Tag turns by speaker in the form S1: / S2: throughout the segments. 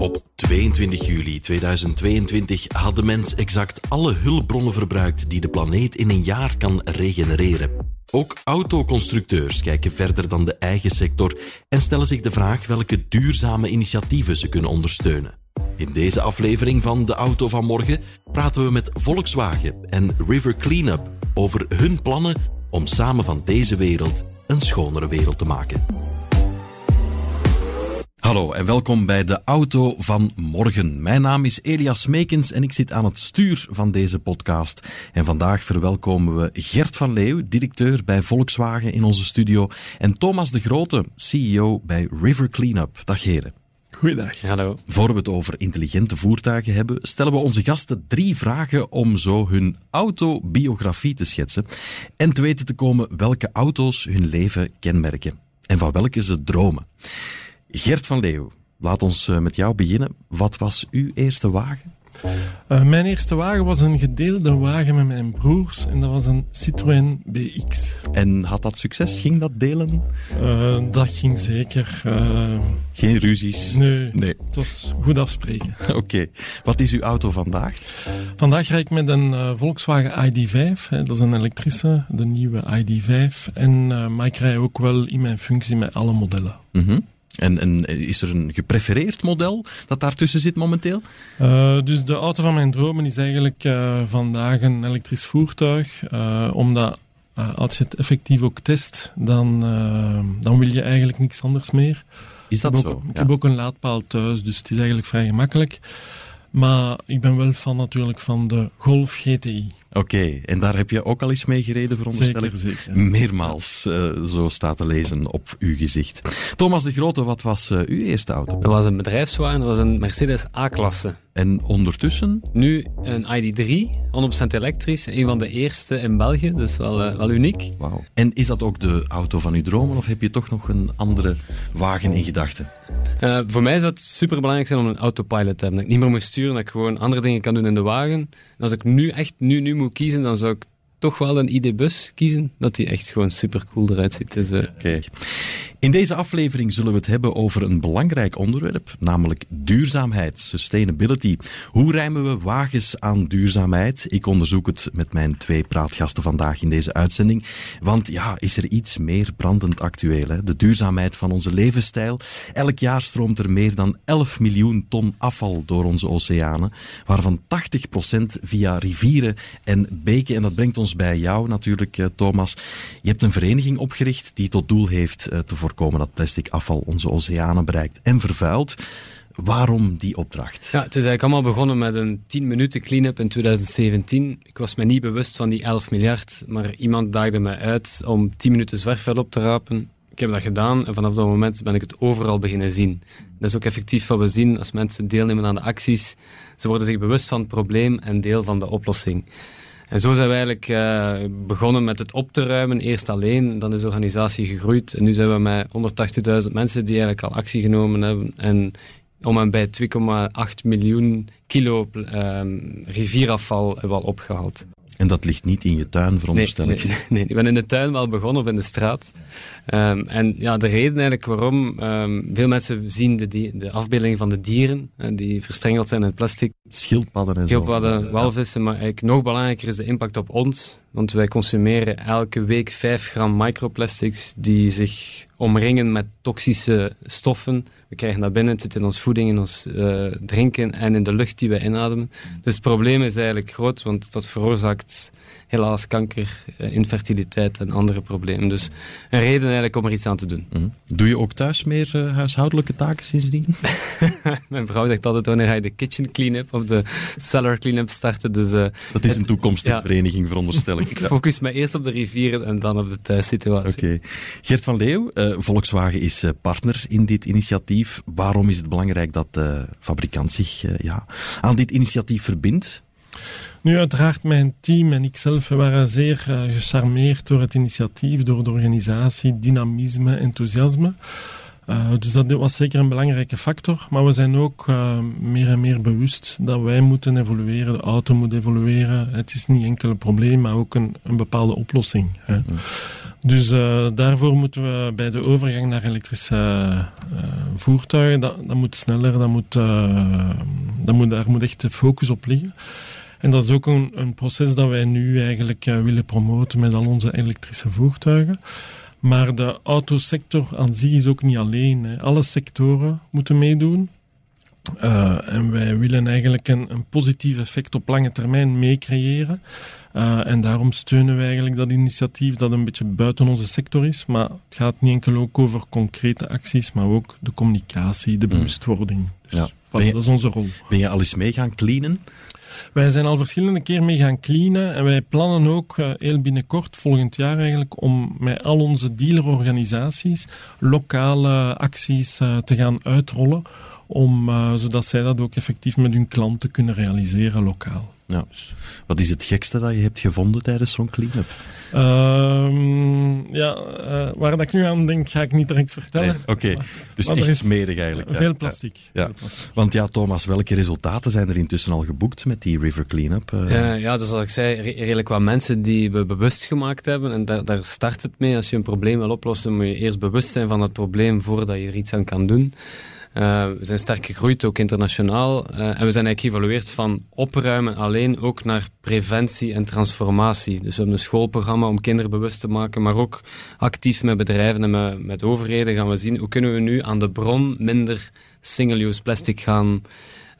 S1: Op 22 juli 2022 had de mens exact alle hulpbronnen verbruikt die de planeet in een jaar kan regenereren. Ook autoconstructeurs kijken verder dan de eigen sector en stellen zich de vraag welke duurzame initiatieven ze kunnen ondersteunen. In deze aflevering van De Auto van Morgen praten we met Volkswagen en River Cleanup over hun plannen om samen van deze wereld een schonere wereld te maken. Hallo en welkom bij de Auto van Morgen. Mijn naam is Elias Meekens en ik zit aan het stuur van deze podcast. En vandaag verwelkomen we Gert van Leeuw, directeur bij Volkswagen in onze studio, en Thomas de Grote, CEO bij River Cleanup. Dag heren.
S2: Goeiedag.
S3: Hallo.
S1: Voor we het over intelligente voertuigen hebben, stellen we onze gasten drie vragen om zo hun autobiografie te schetsen en te weten te komen welke auto's hun leven kenmerken en van welke ze dromen. Gert van Leeuw, laat ons eh, met jou beginnen. Wat was uw eerste wagen?
S2: Uh, mijn eerste wagen was een gedeelde wagen met mijn broers en dat was een Citroën BX.
S1: En had dat succes? Ging dat delen?
S2: Uh, dat ging zeker. Uh...
S1: Geen ruzies?
S2: Nee, nee, het was goed afspreken.
S1: Oké. Okay. Wat is uw auto vandaag?
S2: Vandaag rijd ik met een Volkswagen ID5. Hè. Dat is een elektrische, de nieuwe ID5. En, maar ik rij ook wel in mijn functie met alle modellen.
S1: Mm -hmm. En, en, is er een geprefereerd model dat daartussen zit momenteel?
S2: Uh, dus de auto van mijn dromen is eigenlijk uh, vandaag een elektrisch voertuig. Uh, omdat als je het effectief ook test, dan, dan wil je eigenlijk niks anders meer.
S1: Is dat
S2: ik
S1: zo?
S2: Ook, ik heb ook een laadpaal thuis, dus het is eigenlijk vrij gemakkelijk. Maar ik ben wel fan natuurlijk van de Golf GTI.
S1: Oké, okay, en daar heb je ook al eens mee gereden, veronderstel ik?
S2: Zeker, zeker.
S1: Meermaals, uh, zo staat te lezen op uw gezicht. Thomas de Grote, wat was uh, uw eerste auto?
S3: Dat was een bedrijfswagen, dat was een Mercedes A-klasse.
S1: En ondertussen?
S3: Nu een ID3, 100% elektrisch. Een van de eerste in België, dus wel, uh, wel uniek.
S1: Wauw. En is dat ook de auto van uw dromen of heb je toch nog een andere wagen in gedachten?
S3: Uh, voor mij zou het superbelangrijk zijn om een autopilot te hebben. Dat ik niet meer moet sturen, dat ik gewoon andere dingen kan doen in de wagen. En als ik nu echt nu, nu moet kiezen, dan zou ik toch wel een ID-bus kiezen. Dat die echt gewoon super cool eruit ziet. Dus.
S1: Kijk. In deze aflevering zullen we het hebben over een belangrijk onderwerp, namelijk duurzaamheid, sustainability. Hoe rijmen we wagens aan duurzaamheid? Ik onderzoek het met mijn twee praatgasten vandaag in deze uitzending. Want ja, is er iets meer brandend actueel? Hè? De duurzaamheid van onze levensstijl. Elk jaar stroomt er meer dan 11 miljoen ton afval door onze oceanen, waarvan 80% via rivieren en beken. En dat brengt ons bij jou natuurlijk, Thomas. Je hebt een vereniging opgericht die tot doel heeft te voorkomen voorkomen dat plastic afval onze oceanen bereikt en vervuilt. Waarom die opdracht?
S3: Ja, het is eigenlijk allemaal begonnen met een 10 minuten clean-up in 2017. Ik was me niet bewust van die 11 miljard, maar iemand daagde mij uit om 10 minuten zwerfvuil op te rapen. Ik heb dat gedaan en vanaf dat moment ben ik het overal beginnen zien. Dat is ook effectief wat we zien als mensen deelnemen aan de acties. Ze worden zich bewust van het probleem en deel van de oplossing. En zo zijn we eigenlijk uh, begonnen met het op te ruimen. Eerst alleen, dan is de organisatie gegroeid. En nu zijn we met 180.000 mensen die eigenlijk al actie genomen hebben. En om en bij 2,8 miljoen kilo uh, rivierafval hebben we al opgehaald.
S1: En dat ligt niet in je tuin, veronderstel
S3: nee,
S1: ik?
S3: Nee, nee, ik ben in de tuin wel begonnen of in de straat. Um, en ja, de reden eigenlijk waarom... Um, veel mensen zien de, de afbeelding van de dieren, uh, die verstrengeld zijn in plastic.
S1: Schildpadden en
S3: Schildpadden,
S1: zo.
S3: walvissen, maar eigenlijk nog belangrijker is de impact op ons. Want wij consumeren elke week 5 gram microplastics die zich omringen met toxische stoffen. We krijgen dat binnen, het zit in ons voeding, in ons uh, drinken en in de lucht die we inademen. Dus het probleem is eigenlijk groot, want dat veroorzaakt helaas kanker, uh, infertiliteit en andere problemen. Dus een reden eigenlijk om er iets aan te doen.
S1: Mm. Doe je ook thuis meer uh, huishoudelijke taken sindsdien?
S3: Mijn vrouw zegt altijd wanneer ga je de kitchen clean-up of de cellar clean-up starten. Dus,
S1: dat is een toekomstige ja, vereniging, veronderstel ik.
S3: ik focus me eerst op de rivieren en dan op de thuissituatie.
S1: Oké. Okay. Gert van Leeuw, Volkswagen is partner in dit initiatief. Waarom is het belangrijk dat de fabrikant zich ja, aan dit initiatief verbindt?
S2: Nu, uiteraard, mijn team en ikzelf waren zeer uh, gecharmeerd door het initiatief, door de organisatie, dynamisme, enthousiasme. Uh, dus dat was zeker een belangrijke factor. Maar we zijn ook uh, meer en meer bewust dat wij moeten evolueren, de auto moet evolueren. Het is niet enkel een probleem, maar ook een, een bepaalde oplossing. Hè. Mm. Dus daarvoor moeten we bij de overgang naar elektrische voertuigen, dat, dat, moet sneller, dat moet, dat moet, daar moet echt de focus op liggen. En dat is ook een, een proces dat wij nu eigenlijk willen promoten met al onze elektrische voertuigen. Maar de autosector aan zich is ook niet alleen. Hè. Alle sectoren moeten meedoen. Uh, en wij willen eigenlijk een, een positief effect op lange termijn meecreëren. Uh, en daarom steunen wij eigenlijk dat initiatief dat een beetje buiten onze sector is. Maar het gaat niet enkel ook over concrete acties, maar ook de communicatie, de hmm. bewustwording. Dus ja. dat, dat is onze rol.
S1: Ben je al eens mee gaan cleanen?
S2: Wij zijn al verschillende keer mee gaan cleanen en wij plannen ook uh, heel binnenkort, volgend jaar eigenlijk, om met al onze dealerorganisaties lokale acties uh, te gaan uitrollen, om, uh, zodat zij dat ook effectief met hun klanten kunnen realiseren lokaal.
S1: Ja. Wat is het gekste dat je hebt gevonden tijdens zo'n clean-up?
S2: Uh, ja, uh, waar dat ik nu aan denk, ga ik niet direct vertellen. Nee,
S1: Oké, okay. dus maar echt smerig eigenlijk.
S2: Veel plastic.
S1: Ja.
S2: Veel plastic.
S1: Want ja, Thomas, welke resultaten zijn er intussen al geboekt met die River Cleanup?
S3: Uh... Ja, ja, dus zoals ik zei, redelijk wat mensen die we bewust gemaakt hebben. En daar, daar start het mee. Als je een probleem wil oplossen, moet je eerst bewust zijn van het probleem voordat je er iets aan kan doen. Uh, we zijn sterk gegroeid, ook internationaal. Uh, en we zijn eigenlijk geëvolueerd van opruimen alleen ook naar preventie en transformatie. Dus we hebben een schoolprogramma om kinderen bewust te maken, maar ook actief met bedrijven en met, met overheden gaan we zien hoe kunnen we nu aan de bron minder single-use plastic gaan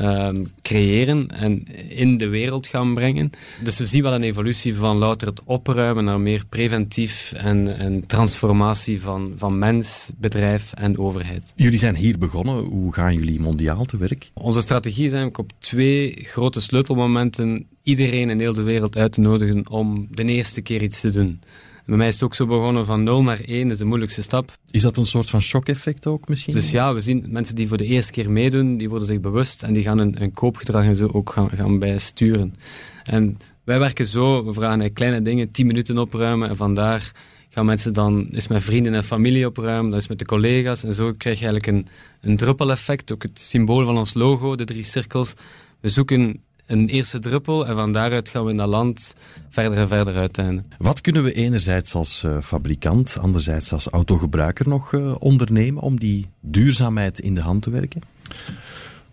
S3: um, creëren en in de wereld gaan brengen. Dus we zien wel een evolutie van louter het opruimen naar meer preventief en, en transformatie van, van mens, bedrijf en overheid.
S1: Jullie zijn hier begonnen. Hoe gaan jullie mondiaal te werk?
S3: Onze strategie is eigenlijk op twee grote sleutelmomenten iedereen in heel de wereld uit te nodigen om de eerste keer iets te doen. Bij mij is het ook zo begonnen van 0 naar 1, dat is de moeilijkste stap.
S1: Is dat een soort van shock-effect ook misschien?
S3: Dus ja, we zien mensen die voor de eerste keer meedoen, die worden zich bewust en die gaan een koopgedrag en zo ook gaan, gaan bijsturen. En wij werken zo, we vragen kleine dingen, 10 minuten opruimen en vandaar gaan mensen dan eens met vrienden en familie opruimen, dat is met de collega's en zo krijg je eigenlijk een, een druppeleffect, ook het symbool van ons logo, de drie cirkels. We zoeken een eerste druppel en van daaruit gaan we in dat land verder en verder uiteindelijk.
S1: Wat kunnen we enerzijds als uh, fabrikant, anderzijds als autogebruiker nog uh, ondernemen om die duurzaamheid in de hand te werken?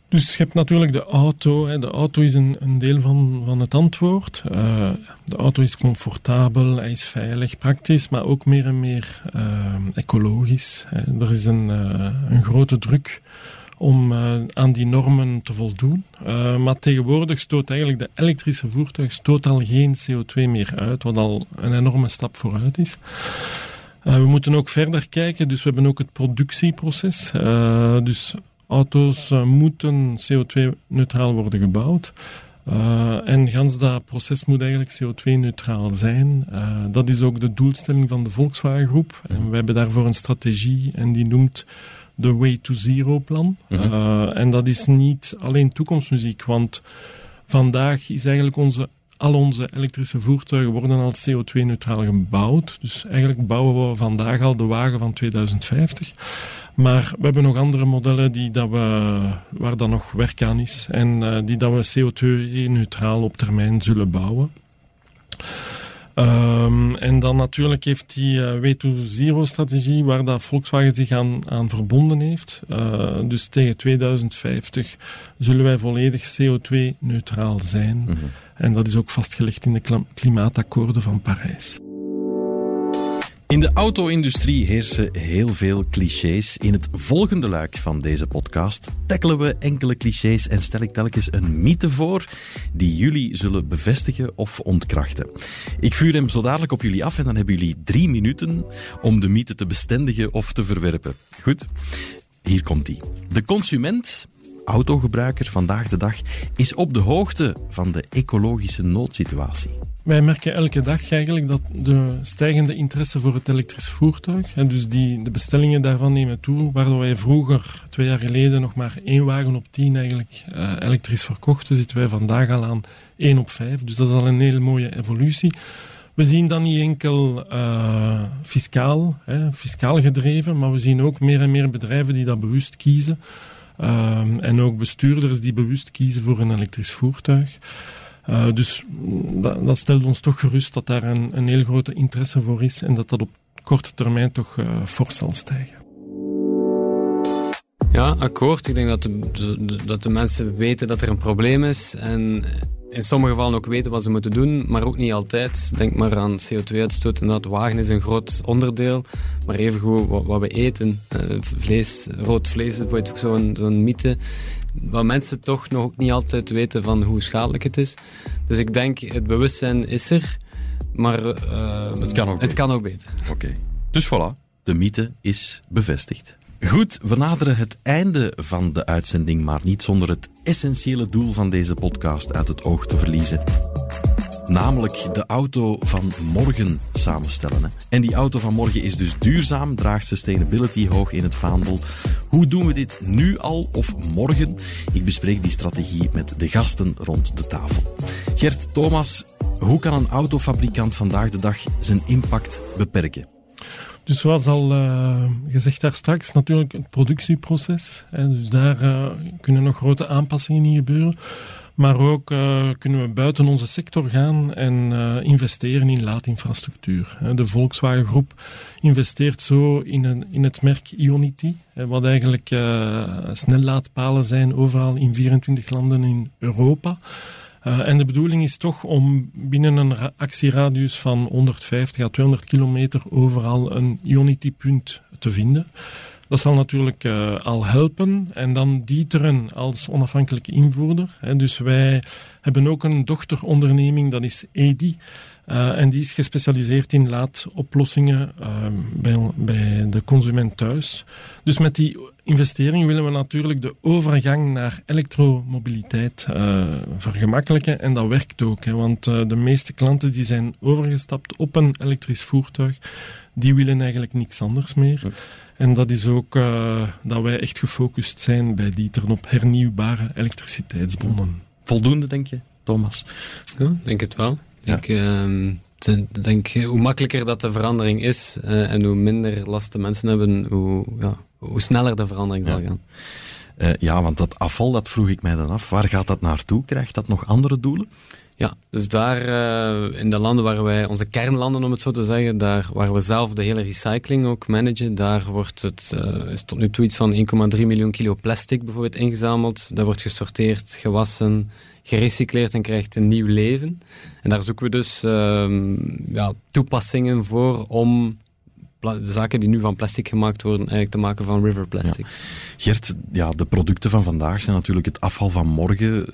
S2: Dus je hebt natuurlijk de auto. Hè. De auto is een, een deel van, van het antwoord. Uh, de auto is comfortabel, hij is veilig, praktisch, maar ook meer en meer ecologisch. Hè. Er is een, een grote druk om uh, aan die normen te voldoen. Uh, maar tegenwoordig stoot eigenlijk de elektrische voertuig stoot al geen CO2 meer uit, wat al een enorme stap vooruit is. Uh, we moeten ook verder kijken, dus we hebben ook het productieproces. dus auto's moeten CO2-neutraal worden gebouwd. En gans dat proces moet eigenlijk CO2-neutraal zijn. Dat is ook de doelstelling van de Volkswagen Groep. En we hebben daarvoor een strategie en die noemt de Way to Zero plan. Mhm. uh, en dat is niet alleen toekomstmuziek, want vandaag is eigenlijk onze, al onze elektrische voertuigen worden al CO2-neutraal gebouwd. Dus eigenlijk bouwen we vandaag al de wagen van 2050. Maar we hebben nog andere modellen die dat we, waar dan nog werk aan is en uh, die dat we CO2-neutraal op termijn zullen bouwen. Um, en dan natuurlijk heeft die uh, W2Zero-strategie, waar dat Volkswagen zich aan, aan verbonden heeft. Uh, dus tegen 2050 zullen wij volledig CO2-neutraal zijn. Mm -hmm. En dat is ook vastgelegd in de klimaatakkoorden van Parijs.
S1: In de auto-industrie heersen heel veel clichés. In het volgende luik van deze podcast tackelen we enkele clichés en stel ik telkens een mythe voor die jullie zullen bevestigen of ontkrachten. Ik vuur hem zo dadelijk op jullie af en dan hebben jullie drie minuten om de mythe te bestendigen of te verwerpen. Goed? Hier komt die. De consument autogebruiker vandaag de dag is op de hoogte van de ecologische noodsituatie.
S2: Wij merken elke dag eigenlijk dat de stijgende interesse voor het elektrisch voertuig, en dus die, de bestellingen daarvan nemen toe, waardoor wij vroeger, twee jaar geleden, nog maar één wagen op tien eigenlijk uh, elektrisch verkochten, zitten wij vandaag al aan één op vijf. Dus dat is al een hele mooie evolutie. We zien dat niet enkel uh, fiscaal, hè, fiscaal gedreven, maar we zien ook meer en meer bedrijven die dat bewust kiezen. Uh, en ook bestuurders die bewust kiezen voor een elektrisch voertuig. Uh, dus dat, dat, stelt ons toch gerust dat daar een, een heel grote interesse voor is en dat dat op korte termijn toch uh, fors zal stijgen.
S3: Ja, akkoord. Ik denk dat de, dat de mensen weten dat er een probleem is en in sommige gevallen ook weten wat ze moeten doen, maar ook niet altijd. Denk maar aan CO2-uitstoot. En dat wagen is een groot onderdeel, maar evengoed wat, wat we eten. Uh, vlees, rood vlees is bijvoorbeeld ook zo'n zo'n mythe. Waar mensen toch nog ook niet altijd weten van hoe schadelijk het is. Dus ik denk, het bewustzijn is er, maar uh,
S1: het kan ook
S3: het Kan ook beter.
S1: Oké. Dus voilà, de mythe is bevestigd. Goed, we naderen het einde van de uitzending, maar niet zonder het essentiële doel van deze podcast uit het oog te verliezen. Namelijk de auto van morgen samenstellen. En die auto van morgen is dus duurzaam, draagt sustainability hoog in het vaandel. Hoe doen we dit nu al of morgen? Ik bespreek die strategie met de gasten rond de tafel. Gert Thomas, hoe kan een autofabrikant vandaag de dag zijn impact beperken?
S2: Dus zoals al uh, gezegd daar straks, natuurlijk het productieproces. Hè, dus daar uh, kunnen nog grote aanpassingen in gebeuren. Maar ook uh, kunnen we buiten onze sector gaan en investeren in laadinfrastructuur. De Volkswagen Groep investeert zo in, een, in het merk Ionity, wat eigenlijk snellaadpalen zijn overal in 24 landen in Europa. En de bedoeling is toch om binnen een actieradius van 150 à 200 kilometer overal een Ionity-punt te vinden. Dat zal natuurlijk uh, al helpen. En dan Dieteren als onafhankelijke invoerder. Hè. Dus wij hebben ook een dochteronderneming, dat is EDI. Uh, en die is gespecialiseerd in laadoplossingen uh, bij, bij, de consument thuis. Dus met die investering willen we natuurlijk de overgang naar elektromobiliteit uh, vergemakkelijken. En dat werkt ook, hè, want de meeste klanten die zijn overgestapt op een elektrisch voertuig, die willen eigenlijk niks anders meer. En dat is ook dat wij echt gefocust zijn bij Dieter op hernieuwbare elektriciteitsbronnen.
S1: Voldoende, denk je, Thomas?
S3: Ja, denk het wel. Ja. Ik uh, denk, hoe makkelijker dat de verandering is uh, en hoe minder last de mensen hebben, hoe, ja, hoe sneller de verandering zal gaan.
S1: Uh, ja, want dat afval, dat vroeg ik mij dan af. Waar gaat dat naartoe? Krijgt dat nog andere doelen?
S3: Ja, dus daar uh, in de landen waar wij, onze kernlanden om het zo te zeggen, daar waar we zelf de hele recycling ook managen, daar wordt het, uh, is tot nu toe iets van 1,3 miljoen kilo plastic bijvoorbeeld ingezameld. Dat wordt gesorteerd, gewassen, gerecycleerd en krijgt een nieuw leven. En daar zoeken we dus uh, ja, toepassingen voor om de zaken die nu van plastic gemaakt worden, eigenlijk te maken van river plastics.
S1: Gert, ja, de producten van vandaag zijn natuurlijk het afval van morgen. Eh,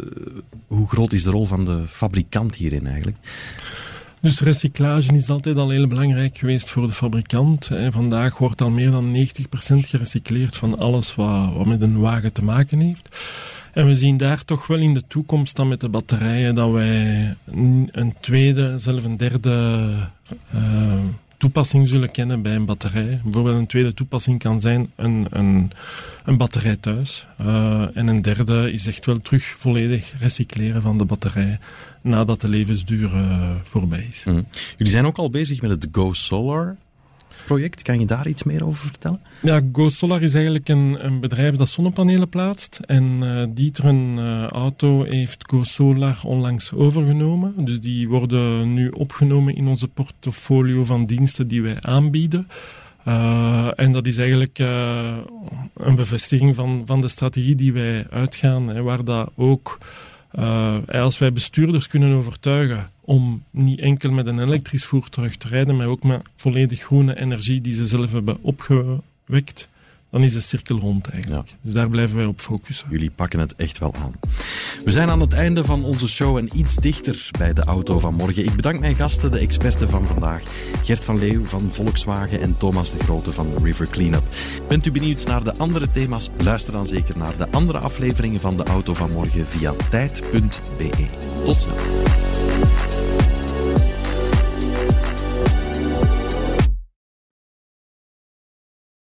S1: hoe groot is de rol van de fabrikant hierin eigenlijk?
S2: Dus recyclage is altijd al heel belangrijk geweest voor de fabrikant. Vandaag wordt al meer dan 90% gerecycleerd van alles wat, wat met een wagen te maken heeft. En we zien daar toch wel in de toekomst dan met de batterijen dat wij een tweede, zelfs een derde uh, toepassing zullen kennen bij een batterij. Bijvoorbeeld een tweede toepassing kan zijn een, een, een batterij thuis. Uh, en een derde is echt wel terug volledig recycleren van de batterij nadat de levensduur uh, voorbij is.
S1: Mm. Jullie zijn ook al bezig met het Go Solar project. Kan je daar iets meer over vertellen?
S2: Ja, Go Solar is eigenlijk een, een bedrijf dat zonnepanelen plaatst. En uh, Dieteren uh, Auto heeft Go Solar onlangs overgenomen. Dus die worden nu opgenomen in onze portfolio van diensten die wij aanbieden. Uh, en dat is eigenlijk een bevestiging van, van de strategie die wij uitgaan, hè, waar dat ook als wij bestuurders kunnen overtuigen om niet enkel met een elektrisch voertuig te rijden, maar ook met volledig groene energie die ze zelf hebben opgewekt, dan is de cirkel rond eigenlijk. Dus daar blijven wij op focussen.
S1: Jullie pakken het echt wel aan. We zijn aan het einde van onze show en iets dichter bij de auto van morgen. Ik bedank mijn gasten, de experten van vandaag. Gert van Leeuw van Volkswagen en Thomas de Grote van River Cleanup. Bent u benieuwd naar de andere thema's? Luister dan zeker naar de andere afleveringen van de auto van morgen via tijd.be. Tot snel.